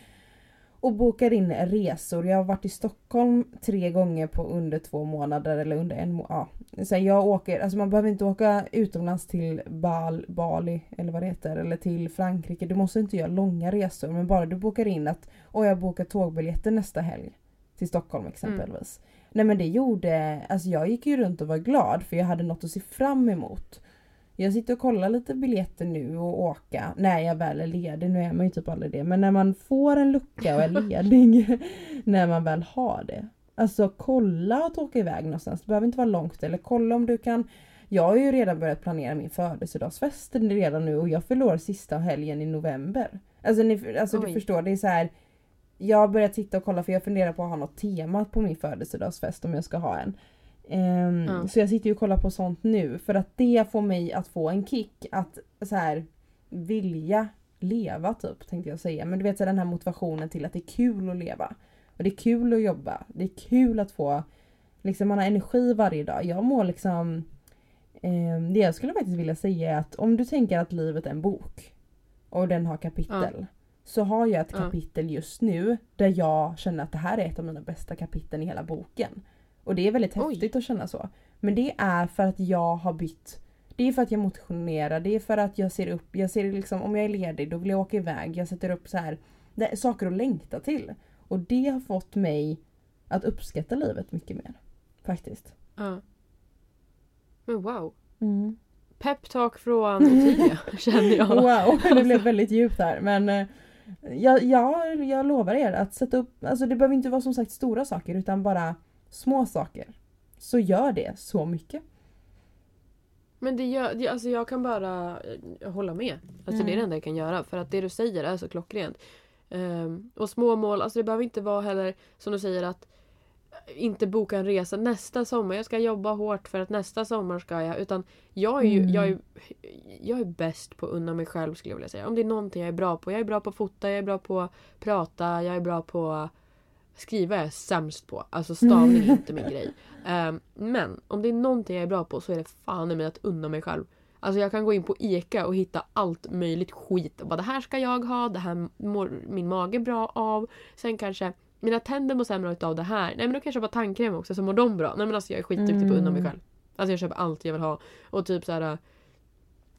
och bokar in resor. Jag har varit i Stockholm tre gånger på under två månader eller under en månad. Ja. jag åker, alltså man behöver inte åka utomlands till Bal, Bali eller vad det heter eller till Frankrike. Du måste inte göra långa resor men bara du bokar in att och jag bokar tågbiljetter nästa helg till Stockholm exempelvis. Mm. Nej men det gjorde, alltså jag gick ju runt och var glad för jag hade något att se fram emot. Jag sitter och kollar lite biljetter nu och åka när jag väl är ledig. Nu är man ju typ aldrig det. Men när man får en lucka och är ledig. när man väl har det. Alltså kolla att åka iväg någonstans. Det behöver inte vara långt. Eller kolla om du kan. Jag har ju redan börjat planera min födelsedagsfest redan nu och jag förlorar sista helgen i november. Alltså, ni, alltså du förstår, det är så här. Jag har börjat titta och kolla för jag funderar på att ha något tema på min födelsedagsfest om jag ska ha en. Um, mm. Så jag sitter ju och kollar på sånt nu för att det får mig att få en kick att så här vilja leva typ tänkte jag säga. Men du vet så den här motivationen till att det är kul att leva. Och det är kul att jobba. Det är kul att få liksom man har energi varje dag. Jag mår liksom um, Det jag skulle faktiskt vilja säga är att om du tänker att livet är en bok och den har kapitel. Mm. Så har jag ett kapitel just nu där jag känner att det här är ett av mina bästa kapitel i hela boken. Och det är väldigt häftigt Oj. att känna så. Men det är för att jag har bytt. Det är för att jag motionerar, det är för att jag ser upp, jag ser liksom om jag är ledig då vill jag åka iväg. Jag sätter upp så här saker att längta till. Och det har fått mig att uppskatta livet mycket mer. Faktiskt. Ja. Men wow. Mm. Peptalk från Ottilia känner jag. Wow, det blev väldigt djupt här. Men eh, jag, jag, jag lovar er att sätta upp, alltså det behöver inte vara som sagt stora saker utan bara små saker. Så gör det så mycket. Men det gör, det, alltså jag kan bara eh, hålla med. Alltså Det är det Mm. enda jag kan göra. För att det du säger är så klockrent. Ehm, och små mål, alltså det behöver inte vara heller som du säger att eh, inte boka en resa nästa sommar. Jag ska jobba hårt för att nästa sommar ska jag. Utan jag är ju Mm. jag är, jag är bäst på att unna mig själv skulle jag vilja säga. Om det är någonting jag är bra på. Jag är bra på att fota, jag är bra på att prata, jag är bra på skriva jag är sämst på. Alltså stavning är inte min grej. Ehm, men om det är någonting jag är bra på så är det fan i mig att unna mig själv. Alltså jag kan gå in på ICA och hitta allt möjligt skit. Bara, det här ska jag ha, det här mår min mage bra av. Sen kanske mina tänder mår sämre av det här. Nej men då kan jag köpa tandkräm också så mår de bra. Nej men alltså jag är skitduktig på att unna mig Mm. själv. Alltså jag köper allt jag vill ha. Och typ så här. äh,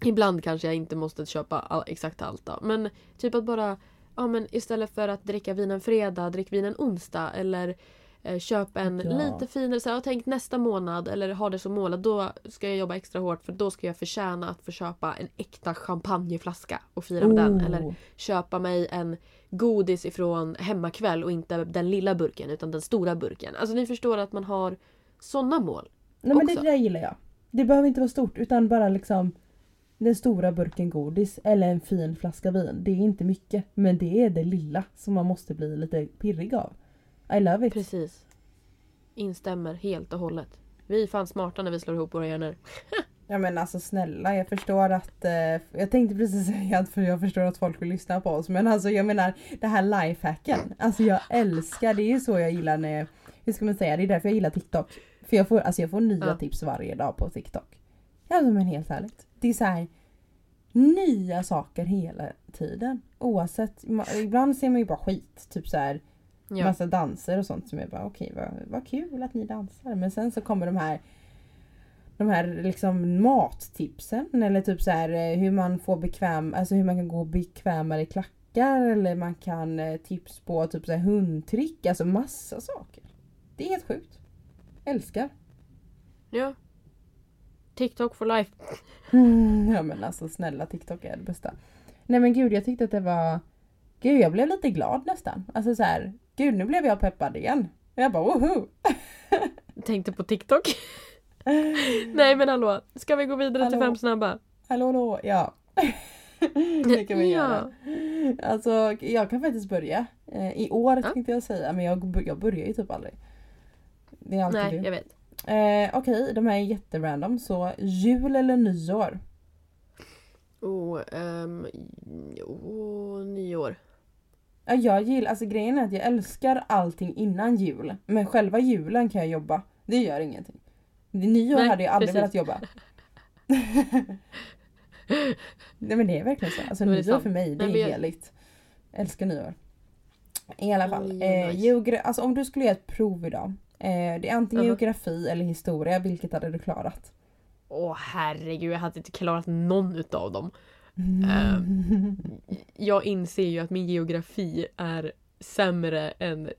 Ibland kanske jag inte måste köpa all, exakt allt då. Men typ att bara Ja men istället för att dricka vin en fredag, drick vin en onsdag. Eller eh, köp en Ja. lite finare, så här, tänkt nästa månad eller ha det som mål att då ska jag jobba extra hårt för då ska jag förtjäna att få köpa en äkta champagneflaska och fira med den. Oh. Eller köpa mig en godis ifrån hemmakväll och inte den lilla burken utan den stora burken. Alltså ni förstår att man har sådana mål. Nej men det också. där gillar jag. Det behöver inte vara stort utan bara liksom den stora burken godis eller en fin flaska vin. Det är inte mycket men det är det lilla som man måste bli lite pirrig av. I love it. Precis. Instämmer helt och hållet. Vi är fan smarta när vi slår ihop våra hjärnor. Ja men alltså snälla jag förstår att... Eh, jag tänkte precis säga att för jag förstår att folk vill lyssna på oss men alltså jag menar det här lifehacken. Alltså jag älskar, det är ju så jag gillar när... Hur ska man säga? Det är därför jag gillar TikTok. För jag får, alltså jag får nya Ja. tips varje dag på TikTok. Alltså men helt ärligt. Det är så här nya saker hela tiden. Oavsett, ibland ser man ju bara skit. Typ så här Ja. massa danser och sånt som är bara okej vad, vad kul att ni dansar. Men sen så kommer de här de här liksom mattipsen eller typ så här eh, hur man får bekväm, alltså hur man kan gå bekvämare i klackar eller man kan eh, tips på typ så här hundtrick, alltså massa saker. Det är helt sjukt. Älskar. ja. TikTok for life. Mm, ja men alltså snälla TikTok är det bästa. Nej men gud jag tyckte att det var Gud jag blev lite glad nästan. Alltså så här, gud nu blev jag peppad igen. Jag bara woho! Tänkte på TikTok. Nej men hallå, ska vi gå vidare till Hallå. fem snabba? Hallå hallå, ja. det kan vi Ja. göra. Alltså jag kan faktiskt börja. Eh, I år Ja. tänkte jag säga men jag, jag börjar ju typ aldrig. Det är alltid Nej, du. jag vet. Eh, Okej, de här är jätterandom. Så jul eller nyår? Oh, um, oh, nyår. Ja, jag gillar, alltså grejen är att jag älskar allting innan jul. Men själva julen kan jag jobba. Det gör ingenting. Nyår Nej, hade jag aldrig precis. velat jobba. Nej men det är verkligen så. Alltså nyår för mig, det är jag- heligt. Älskar nyår. I alla fall. Nyår, Eh, nice. alltså om du skulle göra ett prov idag. Eh, det är antingen Aha. geografi eller historia. Vilket hade du klarat? Åh herregud, jag hade inte klarat någon utav dem. Ehm. Jag inser ju att min geografi är sämre än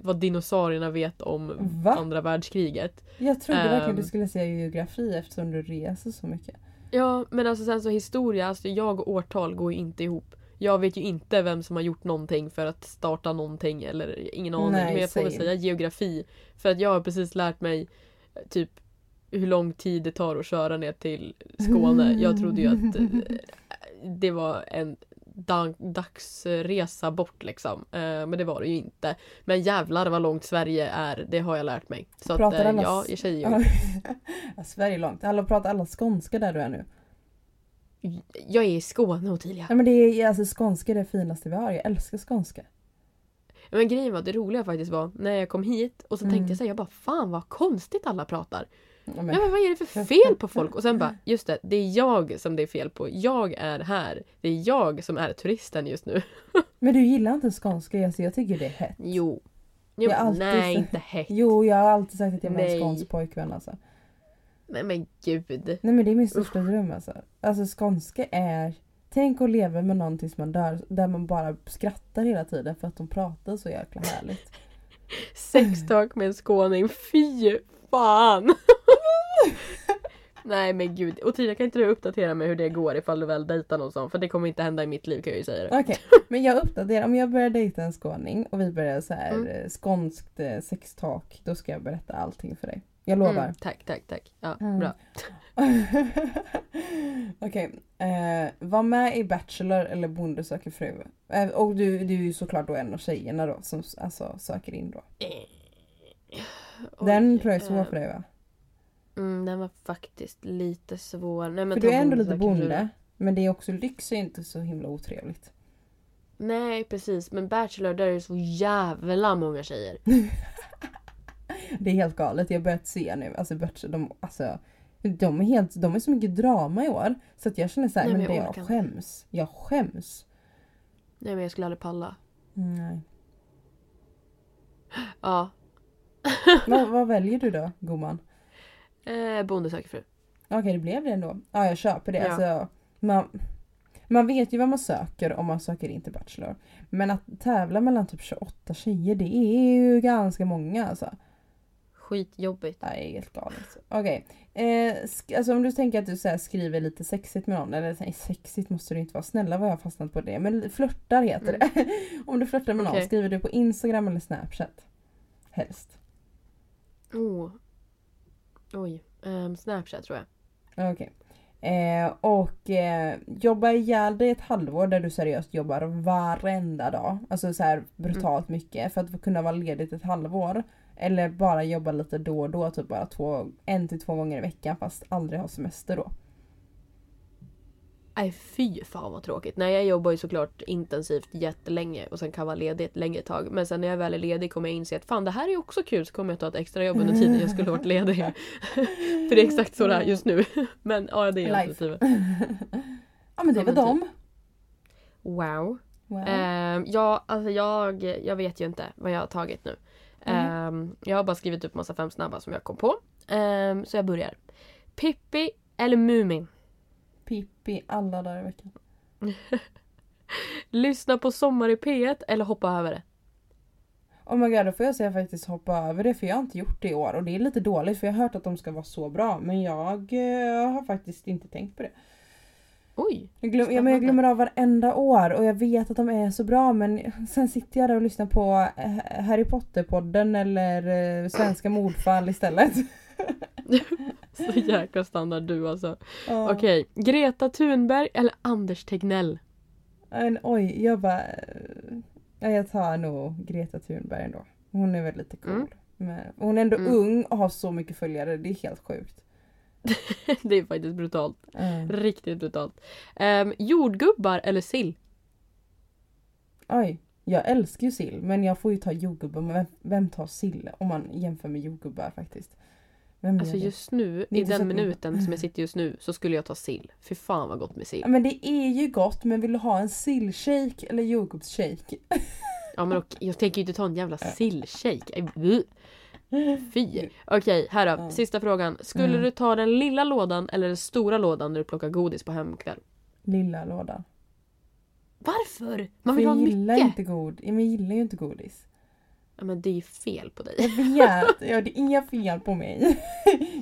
vad dinosaurierna vet om Va? andra världskriget. Jag trodde verkligen Ehm. du skulle säga geografi eftersom du reser så mycket. Ja, men alltså sen så historia, alltså jag och årtal går ju inte ihop. Jag vet ju inte vem som har gjort någonting för att starta någonting eller ingen aning. Nej, men jag får väl säga geografi. För att jag har precis lärt mig eh, typ hur lång tid det tar att köra ner till Skåne. Jag trodde ju att eh, det var en dag- dagsresa bort liksom. Eh, Men det var det ju inte. Men jävlar vad långt Sverige är, det har jag lärt mig. Så att, Pratar eh, alla ja, jag säger ju. ja, Sverige är långt. Alla pratar alla skånska där du är nu. Jag är i Skåne Ottilia. Ja men det är alltså skånska är det finaste vi har. Jag älskar skånska. Men grejen var det roliga faktiskt var när jag kom hit och så Mm. tänkte jag säga jag bara fan vad konstigt alla pratar. Ja, Ja, men, men vad är det för fel på folk? Och sen bara just det, det är jag som det är fel på. Jag är här. Det är jag som är turisten just nu. men du gillar inte skånska? Alltså, jag tycker det är hett. Jo. jo Jag har alltid nej, så- inte hett. Jo, jag har alltid sagt att jag ha en skånsk pojkvän alltså. Nej men gud. Nej men det är min största dröm alltså. Alltså skånska är Tänk att leva med någon tills man dör där man bara skrattar hela tiden för att de pratar så jäkla härligt. Sextalk med en skåning, fy fan! Nej men gud. Och Tina kan inte du uppdatera mig hur det går ifall du väl dejtar någon sån? För det kommer inte hända i mitt liv kan jag ju säga det. Okej, men jag uppdaterar. Om jag börjar dejta en skåning och vi börjar så här Mm. mm. skånskt eh, sextalk. Då ska jag berätta allting för dig. Jag lovar. Mm, tack, tack, tack. Ja, Mm. bra. Okej, eh, var med i Bachelor eller Bonde söker fru. Eh, och du, du är ju såklart då en av tjejerna då som alltså, söker in då. Den Oj, tror jag är svår eh, för dig va? Mm, den var faktiskt lite svår. Nej, men För du är ändå lite fru. bonde. Men det är också lyx är inte så himla otrevligt. Nej precis, men Bachelor där är det så jävla många tjejer. Det är helt galet. Jag har börjat se nu. Alltså Bachelor, de, alltså, de är helt, de är så mycket drama i år. Så att jag känner så här, Nej, men men det jag jag skäms. Jag skäms. Nej men jag skulle aldrig palla. Nej. Ja. vad, vad väljer du då, gumman? Eh, bonde söker fru. Okej, det blev det ändå. Ja, jag köper det. Ja. Alltså, man, man vet ju vad man söker om man söker in till Bachelor. Men att tävla mellan typ 28 tjejer, det är ju ganska många alltså. Skitjobbigt. Det är helt galet. Okej. Eh, sk- alltså om du tänker att du så skriver lite sexigt med någon, eller nej, sexigt måste det inte vara. Snälla vad jag har fastnat på det. Men flörtar heter det. om du flörtar med någon, Okej. skriver du på Instagram eller Snapchat? Helst. Oh. Oj. ehm, Snapchat tror jag. Okej. Eh, och eh, jobba ihjäl dig ett halvår där du seriöst jobbar varenda dag. Alltså så här brutalt mycket för att kunna vara ledigt ett halvår. Eller bara jobba lite då och då, typ bara två, en till två gånger i veckan fast aldrig ha semester då. Nej fy fan vad tråkigt. Nej jag jobbar ju såklart intensivt jättelänge och sen kan vara ledig ett längre tag. Men sen när jag väl är ledig kommer jag inse att fan det här är också kul så kommer jag ta ett extra jobb under tiden jag skulle varit ledig. För det är exakt så det är just nu. Men ja det är alternativet. ja men det var men dem. Wow. Wow. Ehm, ja, alltså jag, jag vet ju inte vad jag har tagit nu. Mm. Ehm, jag har bara skrivit upp massa fem snabba som jag kom på. Ehm, så jag börjar. Pippi eller Mumin? Pippi alla dagar i veckan. Lyssna på Sommar i P1 eller hoppa över det? Oh my god, då får jag säga faktiskt hoppa över det för jag har inte gjort det i år och det är lite dåligt för jag har hört att de ska vara så bra men jag eh, har faktiskt inte tänkt på det. Oj! Jag, glöm, ja, men jag glömmer av varenda år och jag vet att de är så bra men sen sitter jag där och lyssnar på eh, Harry Potter-podden eller eh, Svenska mordfall istället. Så jäkla standard du alltså. Ja. Okej, Greta Thunberg eller Anders Tegnell? Men, oj, jag bara... eh, ja, jag tar nog Greta Thunberg ändå. Hon är väl lite cool. Mm. Men hon är ändå Mm. ung och har så mycket följare, det är helt sjukt. det är faktiskt brutalt. Mm. Riktigt brutalt. Um, jordgubbar eller sill? Oj, jag älskar ju sill men jag får ju ta jordgubbar. Men vem, vem tar sill om man jämför med jordgubbar faktiskt? Vem Alltså just nu, i den minuten som jag sitter just nu, så skulle jag ta sill. Fy fan vad gott med sill. Ja, men det är ju gott men vill du ha en sillshake eller jordgubbsshake? Ja men okej, jag tänker ju inte ta en jävla sillshake. Fy. Okej, här då. Sista frågan. Skulle Mm. du ta den lilla lådan eller den stora lådan när du plockar godis på hemkväll? Lilla lådan. Varför? Man För vill ha jag gillar mycket. inte god, ja, men jag gillar ju inte godis. Ja, men det är ju fel på dig. Jag vet, ja, det är inga fel på mig.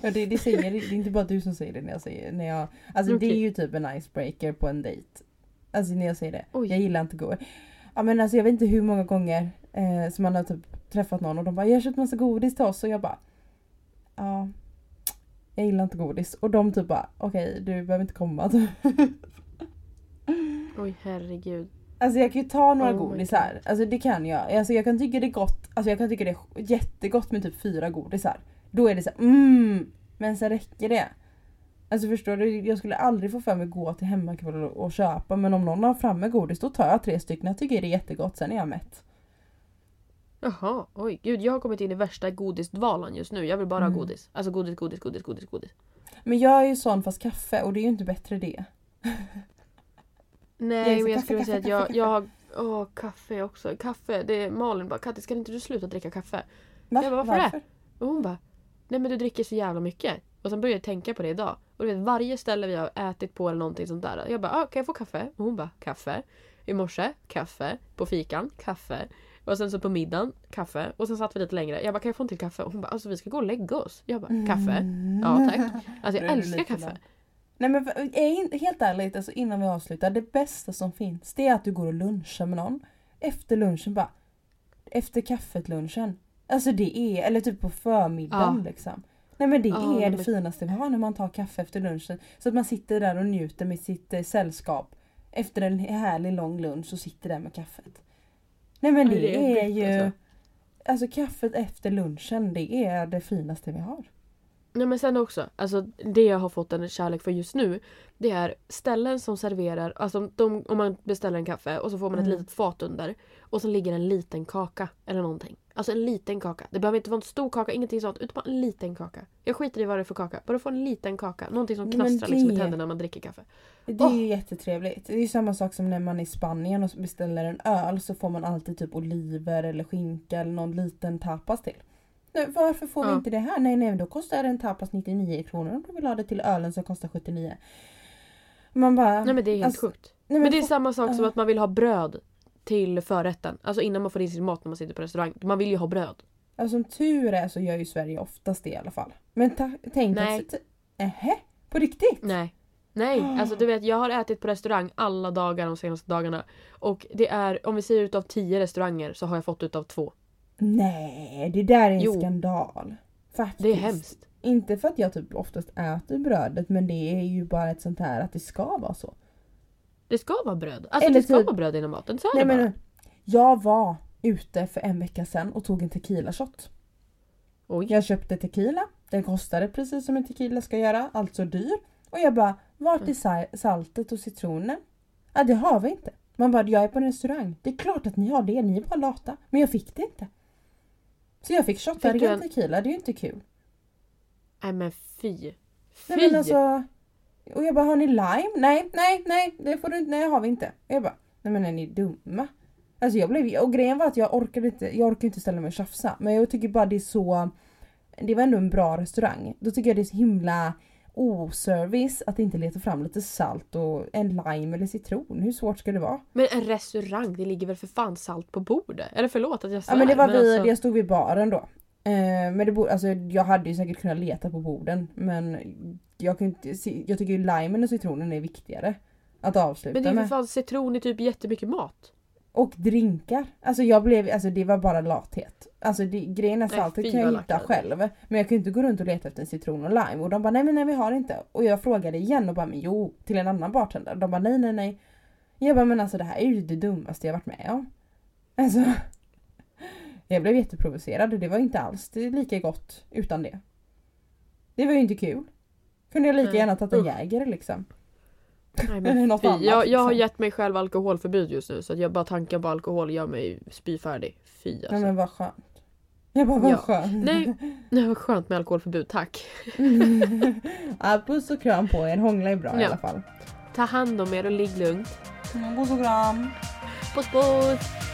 ja, det, det, säger, det är inte bara du som säger det när jag säger när jag, Alltså det är Okej. ju typ en icebreaker på en dejt. Alltså när jag säger det. Oj. Jag gillar inte godis. Ja men alltså jag vet inte hur många gånger eh, som man har typ träffat någon och de bara jag har köpt massa godis till oss och jag bara Ja Jag gillar inte godis och de typ bara okej du behöver inte komma. Oj herregud. Alltså jag kan ju ta några Oh godisar. Alltså det kan jag. Alltså jag kan tycka det är gott. Alltså jag kan tycka det är jättegott med typ fyra godisar. Då är det så här, mm. Men sen räcker det. Alltså förstår du? Jag skulle aldrig få för mig att gå till hemmakväll och, köpa. Men om någon har framme godis då tar jag tre stycken. Jag tycker det är jättegott. Sen är jag mätt. Jaha, oj gud jag har kommit in i värsta godisdvalan just nu. Jag vill bara Mm. ha godis. Alltså godis, godis, godis, godis, godis. Men jag är ju sån fast kaffe och det är ju inte bättre det. Nej men jag kaffe, skulle kaffe, säga att jag, kaffe. jag har... Åh kaffe också. Kaffe. Det är Malin bara Katti ska inte du sluta dricka kaffe? Va? Jag bara, varför det? Och hon bara Nej men du dricker så jävla mycket. Och sen började jag tänka på det idag. Och du vet varje ställe vi har ätit på eller någonting sånt där. Jag bara, ah, kan jag få kaffe? Och hon bara, kaffe. I morse, kaffe. På fikan, kaffe. Och sen så på middagen, kaffe. Och sen satt vi lite längre. Jag bara, kan jag få en till kaffe? Och hon bara, alltså vi ska gå och lägga oss. Jag bara, kaffe? Mm. Ja tack. Alltså jag älskar kaffe. Nej men helt ärligt, alltså innan vi avslutar. Det bästa som finns det är att du går och lunchar med någon. Efter lunchen bara. Efter kaffet lunchen. Alltså det är, eller typ på förmiddagen ja. liksom. Nej men det ja, är det men... finaste vi har när man tar kaffe efter lunchen. Så att man sitter där och njuter med sitt eh, sällskap. Efter en härlig lång lunch och sitter där med kaffet. Nej men det, det är, är ju... Alltså. alltså kaffet efter lunchen det är det finaste vi har. Nej men sen också, alltså det jag har fått en kärlek för just nu det är ställen som serverar, alltså de, om man beställer en kaffe och så får man ett mm. litet fat under och så ligger en liten kaka eller någonting. Alltså en liten kaka. Det behöver inte vara en stor kaka, ingenting sånt. Utan bara en liten kaka. Jag skiter i vad det är för kaka. Bara få en liten kaka. Någonting som knastrar det... liksom i tänderna när man dricker kaffe. Det är oh. ju jättetrevligt. Det är ju samma sak som när man är i Spanien och beställer en öl så får man alltid typ oliver eller skinka eller någon liten tapas till. Nej, varför får vi inte det här? Nej, nej, då kostar en tapas 99 kronor om du vill ha det till ölen som kostar 79. Man bara... Nej men det är helt alltså, sjukt. Nej, men, men, det är samma sak uh. som att man vill ha bröd till förrätten. Alltså innan man får in sin mat när man sitter på restaurang. Man vill ju ha bröd. Alltså som tur är så gör ju Sverige oftast det i alla fall. Men tänk Nej. att... Ähä? På riktigt? Nej. Nej, oh. alltså du vet jag har ätit på restaurang alla dagar de senaste dagarna. Och det är, om vi säger utav tio restauranger så har jag fått utav två. Nej, det där är en jo. skandal. Faktiskt. Det är hemskt. Inte för att jag typ oftast äter brödet men det är ju bara ett sånt här att det ska vara så. Det ska vara bröd. Alltså Eller det ska typ... vara bröd inom maten. Så är Nej, det bara. Men, jag var ute för en vecka sedan och tog en tequila shot. Oj. Jag köpte tequila. Den kostade precis som en tequila ska göra, alltså dyr. Och jag bara, vart är saltet och citronen? Ja det har vi inte. Man bara, jag är på en restaurang. Det är klart att ni har det, ni är bara lata. Men jag fick det inte. Så jag fick shotta ren en... tequila, det är ju inte kul. Nej men fy. Fy! Nej men alltså. Och jag bara, har ni lime? Nej, nej, nej, det får du inte, nej har vi inte. Och jag bara, nej men är ni dumma? Alltså jag blev, och grejen var att jag orkade inte, jag orkade inte ställa mig och tjafsa. Men jag tycker bara det är så, det var ändå en bra restaurang. Då tycker jag det är så himla oservice att inte leta fram lite salt och en lime eller citron. Hur svårt ska det vara? Men en restaurang, det ligger väl för fan salt på bordet? Eller förlåt att jag svär. Ja men det var men vi, alltså... jag stod vid baren då. Eh, men det alltså, jag hade ju säkert kunnat leta på borden men jag, kan inte, jag tycker ju limen och citronen är viktigare. Att avsluta med. Men det är för fan citron i typ jättemycket mat. Och drinkar. Alltså jag blev, alltså det var bara lathet. Alltså det, grejen är saltet kan jag hitta själv. Men jag kan inte gå runt och leta efter en citron och lime. Och de bara nej men nej vi har inte. Och jag frågade igen och bara men jo till en annan bartender. De bara nej nej nej. Jag bara men alltså det här är ju det dummaste jag varit med om. Alltså. Jag blev jätteprovocerad och det var inte alls lika gott utan det. Det var ju inte kul. Kunde jag lika gärna tagit en Jäger liksom. Nej, men något annat, jag, jag har liksom. gett mig själv alkoholförbud just nu så att jag bara tanken på alkohol gör mig spyfärdig. Fy alltså. Nej, men vad skönt. Jag bara vad ja. skönt. Nej, nej vad skönt med alkoholförbud, tack. ja, puss och kram på er, hångla är bra ja. i alla fall. Ta hand om er och ligg lugnt. Mm, puss och kram. Puss puss.